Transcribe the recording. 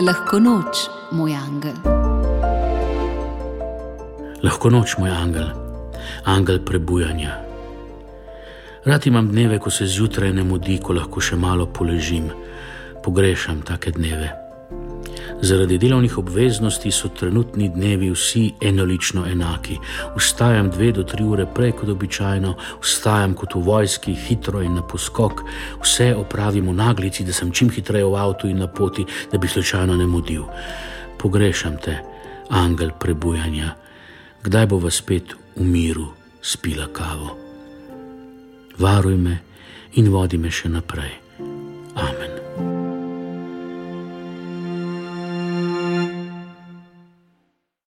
Lahko noč, moj angel. Lahko noč, moj angel, angel prebujanja. Rad imam dneve, ko se zjutraj ne mudi, ko lahko še malo poležim. Pogrešam take dneve. Zaradi delovnih obveznosti so trenutni dnevi vsi enolično enaki. Vstajam dve do tri ure prej kot običajno, vstajam kot v vojski, hitro in na poskok, vse opravim v naglici, da sem čim hitreje v avtu in na poti, da bi slučajno ne mudil. Pogrešam te, angel prebujanja. Kdaj bo vas spet v miru spila kavo? Varuj me in vodi me še naprej. Amen.